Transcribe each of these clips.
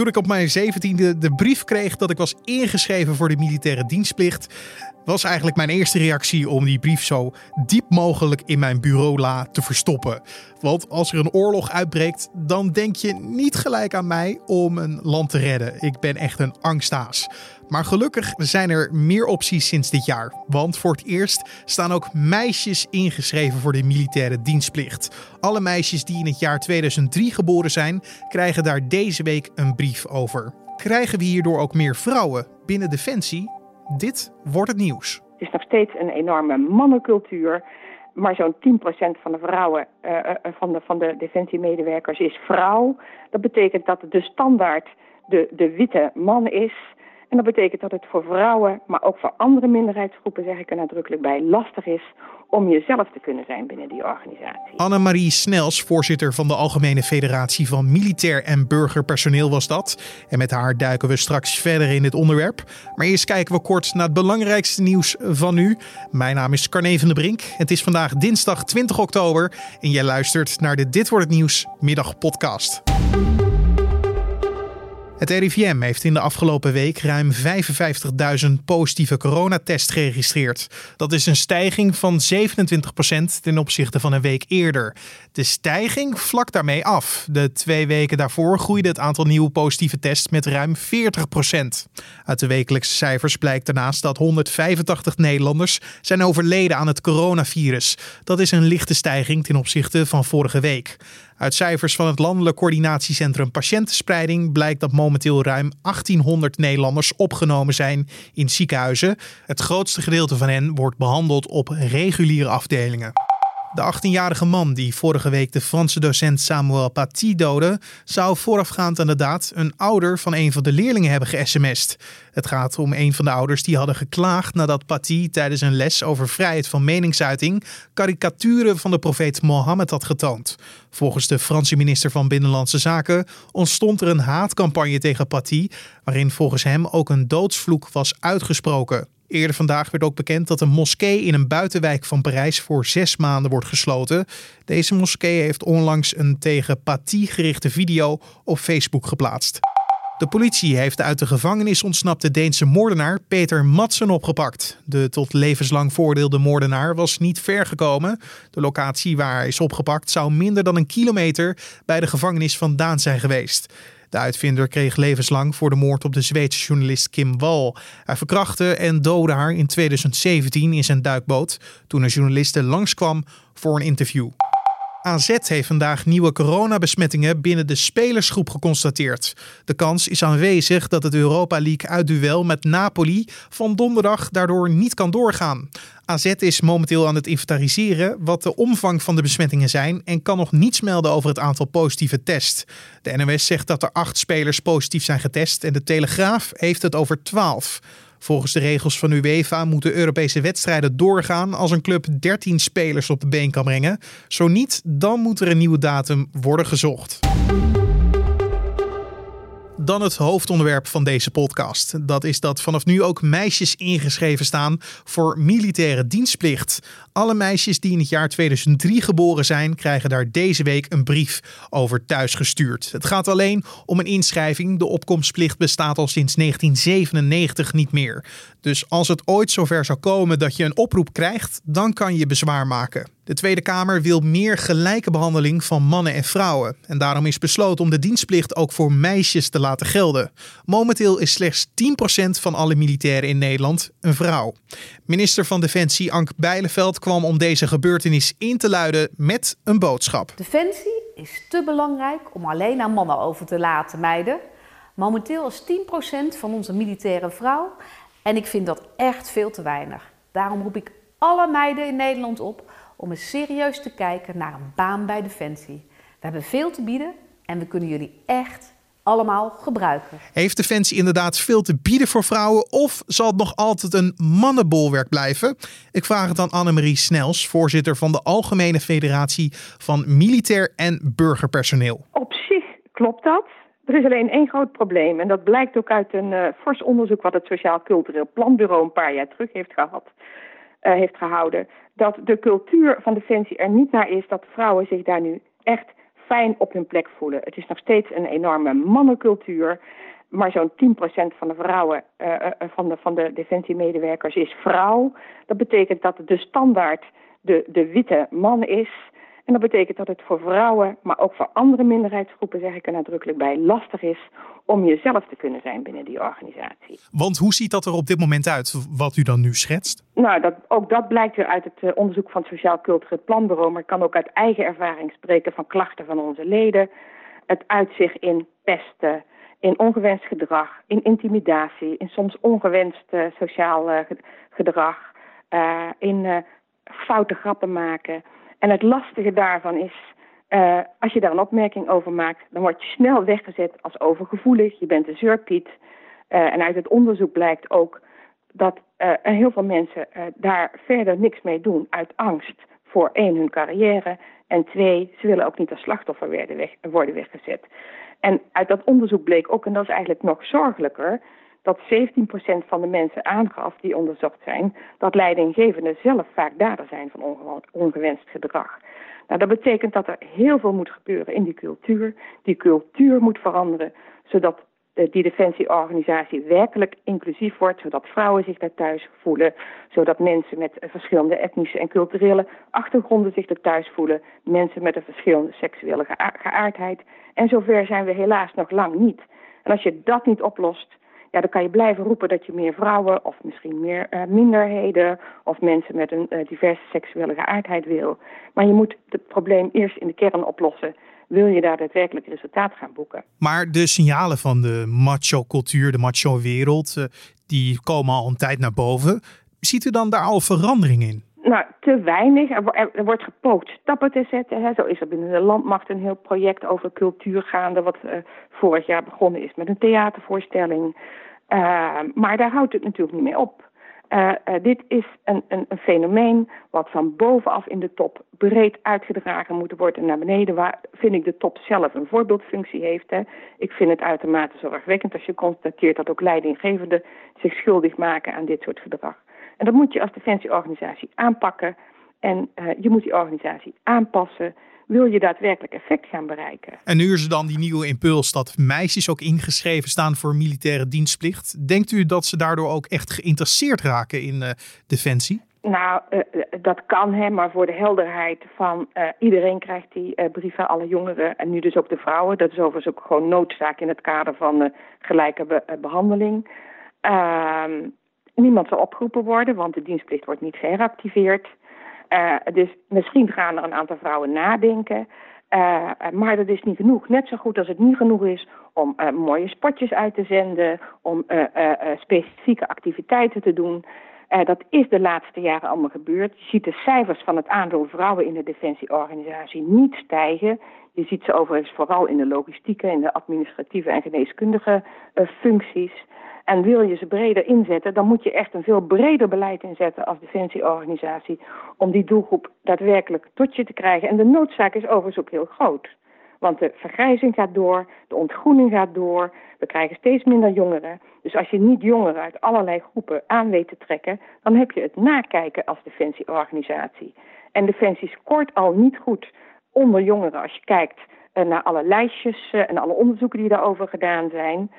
Toen ik op mijn zeventiende de brief kreeg dat ik was ingeschreven voor de militaire dienstplicht, was eigenlijk mijn eerste reactie om die brief zo diep mogelijk in mijn bureaula te verstoppen. Want als er een oorlog uitbreekt, dan denk je niet gelijk aan mij om een land te redden. Ik ben echt een angstaas. Maar gelukkig zijn er meer opties sinds dit jaar. Want voor het eerst staan ook meisjes ingeschreven voor de militaire dienstplicht. Alle meisjes die in het jaar 2003 geboren zijn, krijgen daar deze week een brief over. Krijgen we hierdoor ook meer vrouwen binnen Defensie? Dit wordt het nieuws. Het is nog steeds een enorme mannencultuur. Maar zo'n 10% van de vrouwen, uh, van, de, van de defensiemedewerkers is vrouw. Dat betekent dat de standaard de, de witte man is. En dat betekent dat het voor vrouwen, maar ook voor andere minderheidsgroepen, zeg ik er nadrukkelijk bij, lastig is om jezelf te kunnen zijn binnen die organisatie. Annemarie Snels, voorzitter van de Algemene Federatie van Militair en Burgerpersoneel was dat. En met haar duiken we straks verder in dit onderwerp. Maar eerst kijken we kort naar het belangrijkste nieuws van nu. Mijn naam is Carne van der Brink. Het is vandaag dinsdag 20 oktober en jij luistert naar de Dit wordt het nieuws middagpodcast. Het RIVM heeft in de afgelopen week ruim 55.000 positieve coronatests geregistreerd. Dat is een stijging van 27% ten opzichte van een week eerder. De stijging vlak daarmee af. De twee weken daarvoor groeide het aantal nieuwe positieve tests met ruim 40%. Uit de wekelijkse cijfers blijkt daarnaast dat 185 Nederlanders zijn overleden aan het coronavirus. Dat is een lichte stijging ten opzichte van vorige week. Uit cijfers van het Landelijk Coördinatiecentrum Patiëntenspreiding blijkt dat momenteel ruim 1800 Nederlanders opgenomen zijn in ziekenhuizen. Het grootste gedeelte van hen wordt behandeld op reguliere afdelingen. De 18-jarige man die vorige week de Franse docent Samuel Paty doodde, zou voorafgaand aan de daad een ouder van een van de leerlingen hebben ge-sms'd. Het gaat om een van de ouders die hadden geklaagd nadat Paty tijdens een les over vrijheid van meningsuiting karikaturen van de profeet Mohammed had getoond. Volgens de Franse minister van Binnenlandse Zaken ontstond er een haatcampagne tegen Paty, waarin volgens hem ook een doodsvloek was uitgesproken. Eerder vandaag werd ook bekend dat een moskee in een buitenwijk van Parijs voor zes maanden wordt gesloten. Deze moskee heeft onlangs een tegen gerichte video op Facebook geplaatst. De politie heeft uit de gevangenis ontsnapte Deense moordenaar Peter Madsen opgepakt. De tot levenslang voordeelde moordenaar was niet ver gekomen. De locatie waar hij is opgepakt zou minder dan een kilometer bij de gevangenis vandaan zijn geweest. De uitvinder kreeg levenslang voor de moord op de Zweedse journalist Kim Wall. Hij verkrachtte en doodde haar in 2017 in zijn duikboot toen een journaliste langskwam voor een interview. AZ heeft vandaag nieuwe coronabesmettingen binnen de spelersgroep geconstateerd. De kans is aanwezig dat het Europa League uitduel met Napoli van donderdag daardoor niet kan doorgaan. AZ is momenteel aan het inventariseren wat de omvang van de besmettingen zijn en kan nog niets melden over het aantal positieve tests. De NOS zegt dat er acht spelers positief zijn getest en de Telegraaf heeft het over twaalf. Volgens de regels van UEFA moeten Europese wedstrijden doorgaan als een club 13 spelers op de been kan brengen. Zo niet, dan moet er een nieuwe datum worden gezocht. Dan het hoofdonderwerp van deze podcast. Dat is dat vanaf nu ook meisjes ingeschreven staan voor militaire dienstplicht. Alle meisjes die in het jaar 2003 geboren zijn, krijgen daar deze week een brief over thuisgestuurd. Het gaat alleen om een inschrijving. De opkomstplicht bestaat al sinds 1997 niet meer. Dus als het ooit zover zou komen dat je een oproep krijgt, dan kan je bezwaar maken. De Tweede Kamer wil meer gelijke behandeling van mannen en vrouwen. En daarom is besloten om de dienstplicht ook voor meisjes te laten gelden. Momenteel is slechts 10% van alle militairen in Nederland een vrouw. Minister van Defensie Ank Bijleveld kwam om deze gebeurtenis in te luiden met een boodschap. Defensie is te belangrijk om alleen aan mannen over te laten, meiden. Momenteel is 10% van onze militaire vrouw en ik vind dat echt veel te weinig. Daarom roep ik alle meiden in Nederland op om eens serieus te kijken naar een baan bij Defensie. We hebben veel te bieden en we kunnen jullie echt allemaal gebruiken. Heeft Defensie inderdaad veel te bieden voor vrouwen of zal het nog altijd een mannenbolwerk blijven? Ik vraag het aan Annemarie Snels, voorzitter van de Algemene Federatie van Militair en Burgerpersoneel. Op zich klopt dat. Er is alleen één groot probleem en dat blijkt ook uit een uh, fors onderzoek wat het Sociaal Cultureel Planbureau een paar jaar terug heeft gehad. Uh, heeft gehouden, dat de cultuur van Defensie er niet naar is dat vrouwen zich daar nu echt fijn op hun plek voelen. Het is nog steeds een enorme mannencultuur. Maar zo'n 10% van de vrouwen, uh, van, de, van de defensiemedewerkers is vrouw. Dat betekent dat de standaard de, de witte man is. En dat betekent dat het voor vrouwen, maar ook voor andere minderheidsgroepen, zeg ik er nadrukkelijk bij, lastig is om jezelf te kunnen zijn binnen die organisatie. Want hoe ziet dat er op dit moment uit, wat u dan nu schetst? Nou, dat, ook dat blijkt weer uit het eh, onderzoek van het Sociaal Cultureel Planbureau, maar ik kan ook uit eigen ervaring spreken van klachten van onze leden. Het uitzicht in pesten, in ongewenst gedrag, in intimidatie, in soms ongewenst uh, sociaal uh, gedrag, in foute grappen maken. En het lastige daarvan is, uh, als je daar een opmerking over maakt, dan word je snel weggezet als overgevoelig. Je bent een zeurpiet. Uh, en uit het onderzoek blijkt ook dat uh, heel veel mensen daar verder niks mee doen uit angst voor één, hun carrière. En twee, ze willen ook niet als slachtoffer weg, worden weggezet. En uit dat onderzoek bleek ook, en dat is eigenlijk nog zorgelijker, dat 17% van de mensen aangaf die onderzocht zijn, dat leidinggevenden zelf vaak dader zijn van ongewenst gedrag. Nou, dat betekent dat er heel veel moet gebeuren in die cultuur. Die cultuur moet veranderen, zodat die defensieorganisatie werkelijk inclusief wordt, zodat vrouwen zich daar thuis voelen, zodat mensen met verschillende etnische en culturele achtergronden zich er thuis voelen, mensen met een verschillende seksuele geaardheid. En zover zijn we helaas nog lang niet. En als je dat niet oplost, ja, dan kan je blijven roepen dat je meer vrouwen of misschien meer uh, minderheden of mensen met een uh, diverse seksuele geaardheid wil. Maar je moet het probleem eerst in de kern oplossen. Wil je daar daadwerkelijk resultaat gaan boeken? Maar de signalen van de macho-cultuur, de macho-wereld, uh, die komen al een tijd naar boven. Ziet u dan daar al verandering in? Nou, te weinig. Er, wordt gepoogd stappen te zetten. Hè. Zo is er binnen de landmacht een heel project over cultuur gaande, wat uh, vorig jaar begonnen is met een theatervoorstelling. Uh, maar daar houdt het natuurlijk niet mee op. Uh, dit is een, een, een, fenomeen wat van bovenaf in de top breed uitgedragen moet worden naar beneden, waar vind ik de top zelf een voorbeeldfunctie heeft. Hè. Ik vind het uitermate zorgwekkend als je constateert dat ook leidinggevenden zich schuldig maken aan dit soort gedrag. En dat moet je als defensieorganisatie aanpakken. En uh, je moet die organisatie aanpassen. Wil je daadwerkelijk effect gaan bereiken? En nu is er dan die nieuwe impuls dat meisjes ook ingeschreven staan voor militaire dienstplicht. Denkt u dat ze daardoor ook echt geïnteresseerd raken in uh, defensie? Nou, uh, dat kan, hè, maar voor de helderheid van uh, iedereen krijgt die uh, brief van alle jongeren en nu dus ook de vrouwen. Dat is overigens ook gewoon noodzaak in het kader van gelijke be behandeling. Niemand zal opgeroepen worden, want de dienstplicht wordt niet geheractiveerd. Uh, dus misschien gaan er een aantal vrouwen nadenken. Uh, maar dat is niet genoeg. Net zo goed als het niet genoeg is om mooie spotjes uit te zenden, om specifieke activiteiten te doen. dat is de laatste jaren allemaal gebeurd. Je ziet de cijfers van het aandeel vrouwen in de defensieorganisatie niet stijgen. Je ziet ze overigens vooral in de logistieke, in de administratieve en geneeskundige functies. En wil je ze breder inzetten, dan moet je echt een veel breder beleid inzetten als defensieorganisatie om die doelgroep daadwerkelijk tot je te krijgen. En de noodzaak is overigens ook heel groot. Want de vergrijzing gaat door, de ontgroening gaat door, we krijgen steeds minder jongeren. Dus als je niet jongeren uit allerlei groepen aan weet te trekken, dan heb je het nakijken als defensieorganisatie. En Defensie scoort al niet goed onder jongeren als je kijkt eh, naar alle lijstjes eh, en alle onderzoeken die daarover gedaan zijn.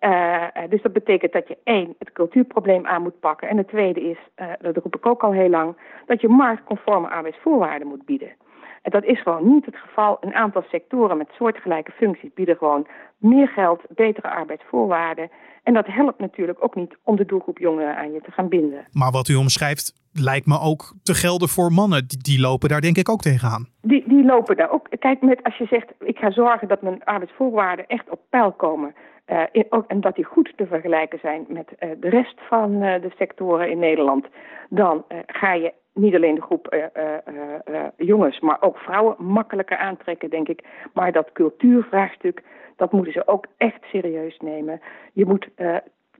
Uh, dus dat betekent dat je één, het cultuurprobleem aan moet pakken. En het tweede is, uh, dat roep ik ook al heel lang, dat je marktconforme arbeidsvoorwaarden moet bieden. En dat is gewoon niet het geval. Een aantal sectoren met soortgelijke functies bieden gewoon meer geld, betere arbeidsvoorwaarden. En dat helpt natuurlijk ook niet om de doelgroep jongeren aan je te gaan binden. Maar wat u omschrijft lijkt me ook te gelden voor mannen. Die, die lopen daar denk ik ook tegenaan. Die, die lopen daar ook. Kijk, met, als je zegt, ik ga zorgen dat mijn arbeidsvoorwaarden echt op peil komen uh, in, ook, en dat die goed te vergelijken zijn met uh, de rest van uh, de sectoren in Nederland, dan ga je niet alleen de groep jongens, maar ook vrouwen makkelijker aantrekken, denk ik. Maar dat cultuurvraagstuk, dat moeten ze ook echt serieus nemen. Je moet,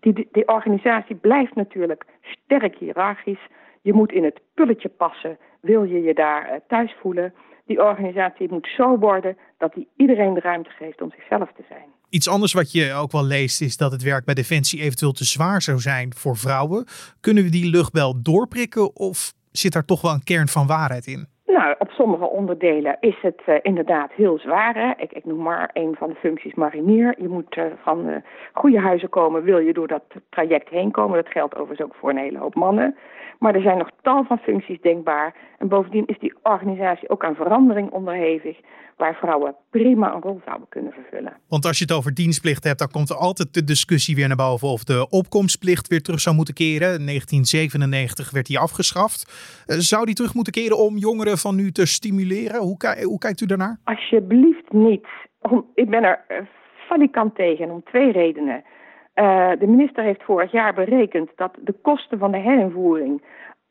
die, die organisatie blijft natuurlijk sterk hiërarchisch. Je moet in het pulletje passen, wil je je daar thuis voelen. Die organisatie moet zo worden dat die iedereen de ruimte geeft om zichzelf te zijn. Iets anders wat je ook wel leest is dat het werk bij Defensie eventueel te zwaar zou zijn voor vrouwen. Kunnen we die luchtbel doorprikken of zit daar toch wel een kern van waarheid in? Nou, op sommige onderdelen is het uh, inderdaad heel zwaar. Hè? Ik, ik, noem maar een van de functies marinier. Je moet uh, van uh, goede huizen komen, wil je door dat traject heen komen. Dat geldt overigens ook voor een hele hoop mannen. Maar er zijn nog tal van functies denkbaar. En bovendien is die organisatie ook aan verandering onderhevig waar vrouwen prima een rol zouden kunnen vervullen. Want als je het over dienstplicht hebt, dan komt er altijd de discussie weer naar boven of de opkomstplicht weer terug zou moeten keren. In 1997 werd die afgeschaft. Eh, zou die terug moeten keren om jongeren van nu te stimuleren? Hoe, hoe kijkt u daarnaar? Alsjeblieft niet. Ik ben er eh, valikant tegen om twee redenen. Uh, de minister heeft vorig jaar berekend dat de kosten van de herinvoering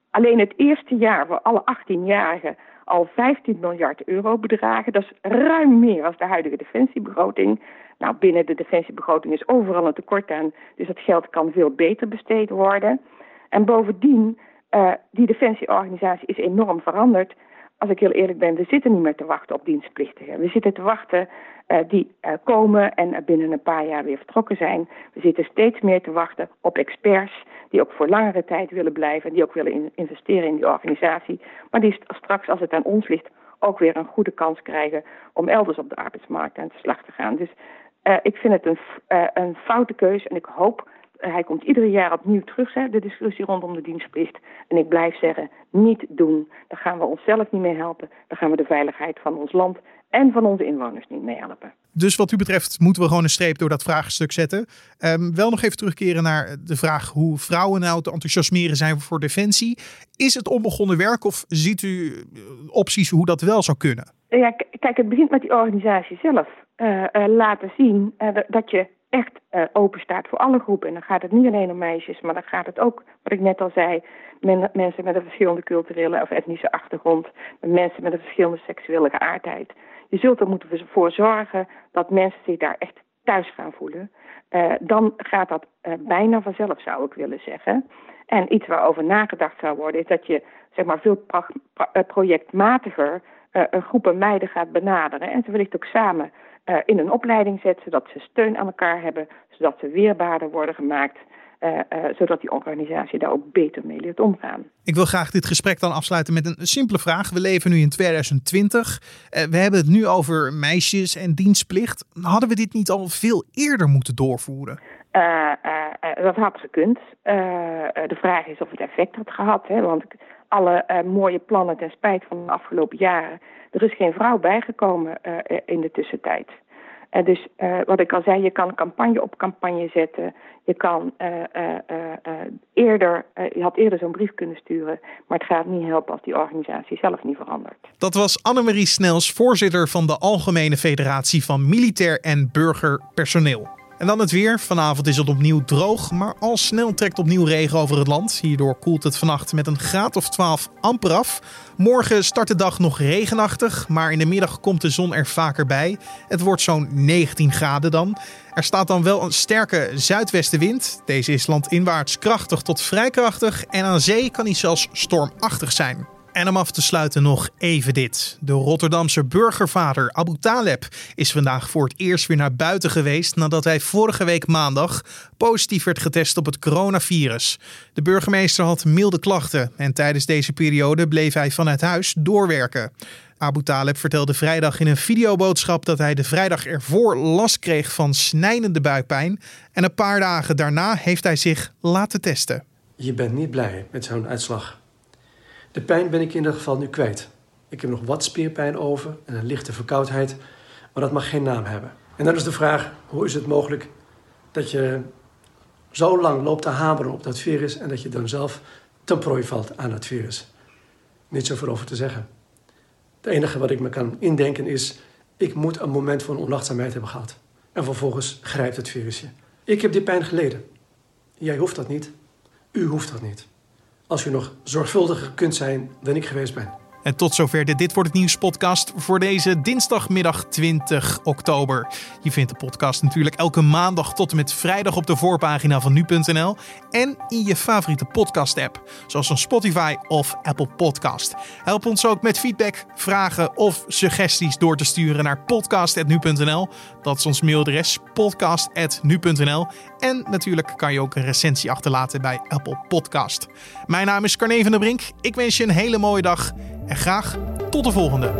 alleen het eerste jaar voor alle 18-jarigen al 15 miljard euro bedragen. Dat is ruim meer dan de huidige defensiebegroting. Nou, binnen de defensiebegroting is overal een tekort aan, dus dat geld kan veel beter besteed worden. En bovendien, uh, die defensieorganisatie is enorm veranderd. Als ik heel eerlijk ben, we zitten niet meer te wachten op dienstplichtigen. We zitten te wachten uh, die uh, komen en binnen een paar jaar weer vertrokken zijn. We zitten steeds meer te wachten op experts die ook voor langere tijd willen blijven, die ook willen in investeren in die organisatie, maar die straks, als het aan ons ligt, ook weer een goede kans krijgen om elders op de arbeidsmarkt aan de slag te gaan. Dus ik vind het een, een foute keuze en ik hoop hij komt iedere jaar opnieuw terug, hè, de discussie rondom de dienstplicht. En ik blijf zeggen, niet doen. Daar gaan we onszelf niet mee helpen. Daar gaan we de veiligheid van ons land en van onze inwoners niet mee helpen. Dus wat u betreft moeten we gewoon een streep door dat vraagstuk zetten. Um, wel nog even terugkeren naar de vraag hoe vrouwen nou te enthousiasmeren zijn voor defensie. Is het onbegonnen werk of ziet u opties hoe dat wel zou kunnen? Ja, kijk, het begint met die organisatie zelf. Uh, uh, laten zien uh, dat je echt open staat voor alle groepen. En dan gaat het niet alleen om meisjes, maar dan gaat het ook, wat ik net al zei, men, mensen met een verschillende culturele of etnische achtergrond, mensen met een verschillende seksuele geaardheid. Je zult er moeten voor zorgen dat mensen zich daar echt thuis gaan voelen. Uh, dan gaat dat uh, bijna vanzelf, zou ik willen zeggen. En iets waarover nagedacht zou worden, is dat je zeg maar, veel projectmatiger uh, groepen meiden gaat benaderen. En ze wellicht ook samen in een opleiding zet, zodat ze steun aan elkaar hebben, zodat ze weerbaarder worden gemaakt. Uh, uh, zodat die organisatie daar ook beter mee leert omgaan. Ik wil graag dit gesprek dan afsluiten met een simpele vraag. We leven nu in 2020. Uh, we hebben het nu over meisjes en dienstplicht. Hadden we dit niet al veel eerder moeten doorvoeren? dat had gekund. de vraag is of het effect had gehad. Hè? Want alle mooie plannen ten spijt van de afgelopen jaren. Er is geen vrouw bijgekomen in de tussentijd. Uh, dus uh, wat ik al zei, je kan campagne op campagne zetten. Je kan eerder, je had eerder zo'n brief kunnen sturen. Maar het gaat niet helpen als die organisatie zelf niet verandert. Dat was Annemarie Snels, voorzitter van de Algemene Federatie van Militair en Burgerpersoneel. En dan het weer. Vanavond is het opnieuw droog, maar al snel trekt opnieuw regen over het land. Hierdoor koelt het vannacht met een graad of 12 amper af. Morgen start de dag nog regenachtig, maar in de middag komt de zon er vaker bij. Het wordt zo'n 19 graden dan. Er staat dan wel een sterke zuidwestenwind. Deze is landinwaarts krachtig tot vrij krachtig en aan zee kan hij zelfs stormachtig zijn. En om af te sluiten nog even dit. De Rotterdamse burgervader Abu Taleb is vandaag voor het eerst weer naar buiten geweest nadat hij vorige week maandag positief werd getest op het coronavirus. De burgemeester had milde klachten en tijdens deze periode bleef hij vanuit huis doorwerken. Abu Taleb vertelde vrijdag in een videoboodschap dat hij de vrijdag ervoor last kreeg van snijdende buikpijn en een paar dagen daarna heeft hij zich laten testen. Je bent niet blij met zo'n uitslag. De pijn ben ik in ieder geval nu kwijt. Ik heb nog wat spierpijn over en een lichte verkoudheid, maar dat mag geen naam hebben. En dan is de vraag, hoe is het mogelijk dat je zo lang loopt te hameren op dat virus en dat je dan zelf ten prooi valt aan het virus? Niet zoveel over te zeggen. Het enige wat ik me kan indenken is, ik moet een moment van onachtzaamheid hebben gehad. En vervolgens grijpt het virusje. Ik heb die pijn geleden. Jij hoeft dat niet. U hoeft dat niet als u nog zorgvuldiger kunt zijn dan ik geweest ben. En tot zover de Dit Wordt Het Nieuws podcast voor deze dinsdagmiddag 20 oktober. Je vindt de podcast natuurlijk elke maandag tot en met vrijdag op de voorpagina van nu.nl en in je favoriete podcast app, zoals een Spotify of Apple Podcast. Help ons ook met feedback, vragen of suggesties door te sturen naar podcast.nu.nl. Dat is ons mailadres podcast.nu.nl. En natuurlijk kan je ook een recensie achterlaten bij Apple Podcast. Mijn naam is Carne van der Brink. Ik wens je een hele mooie dag en graag Tot de volgende.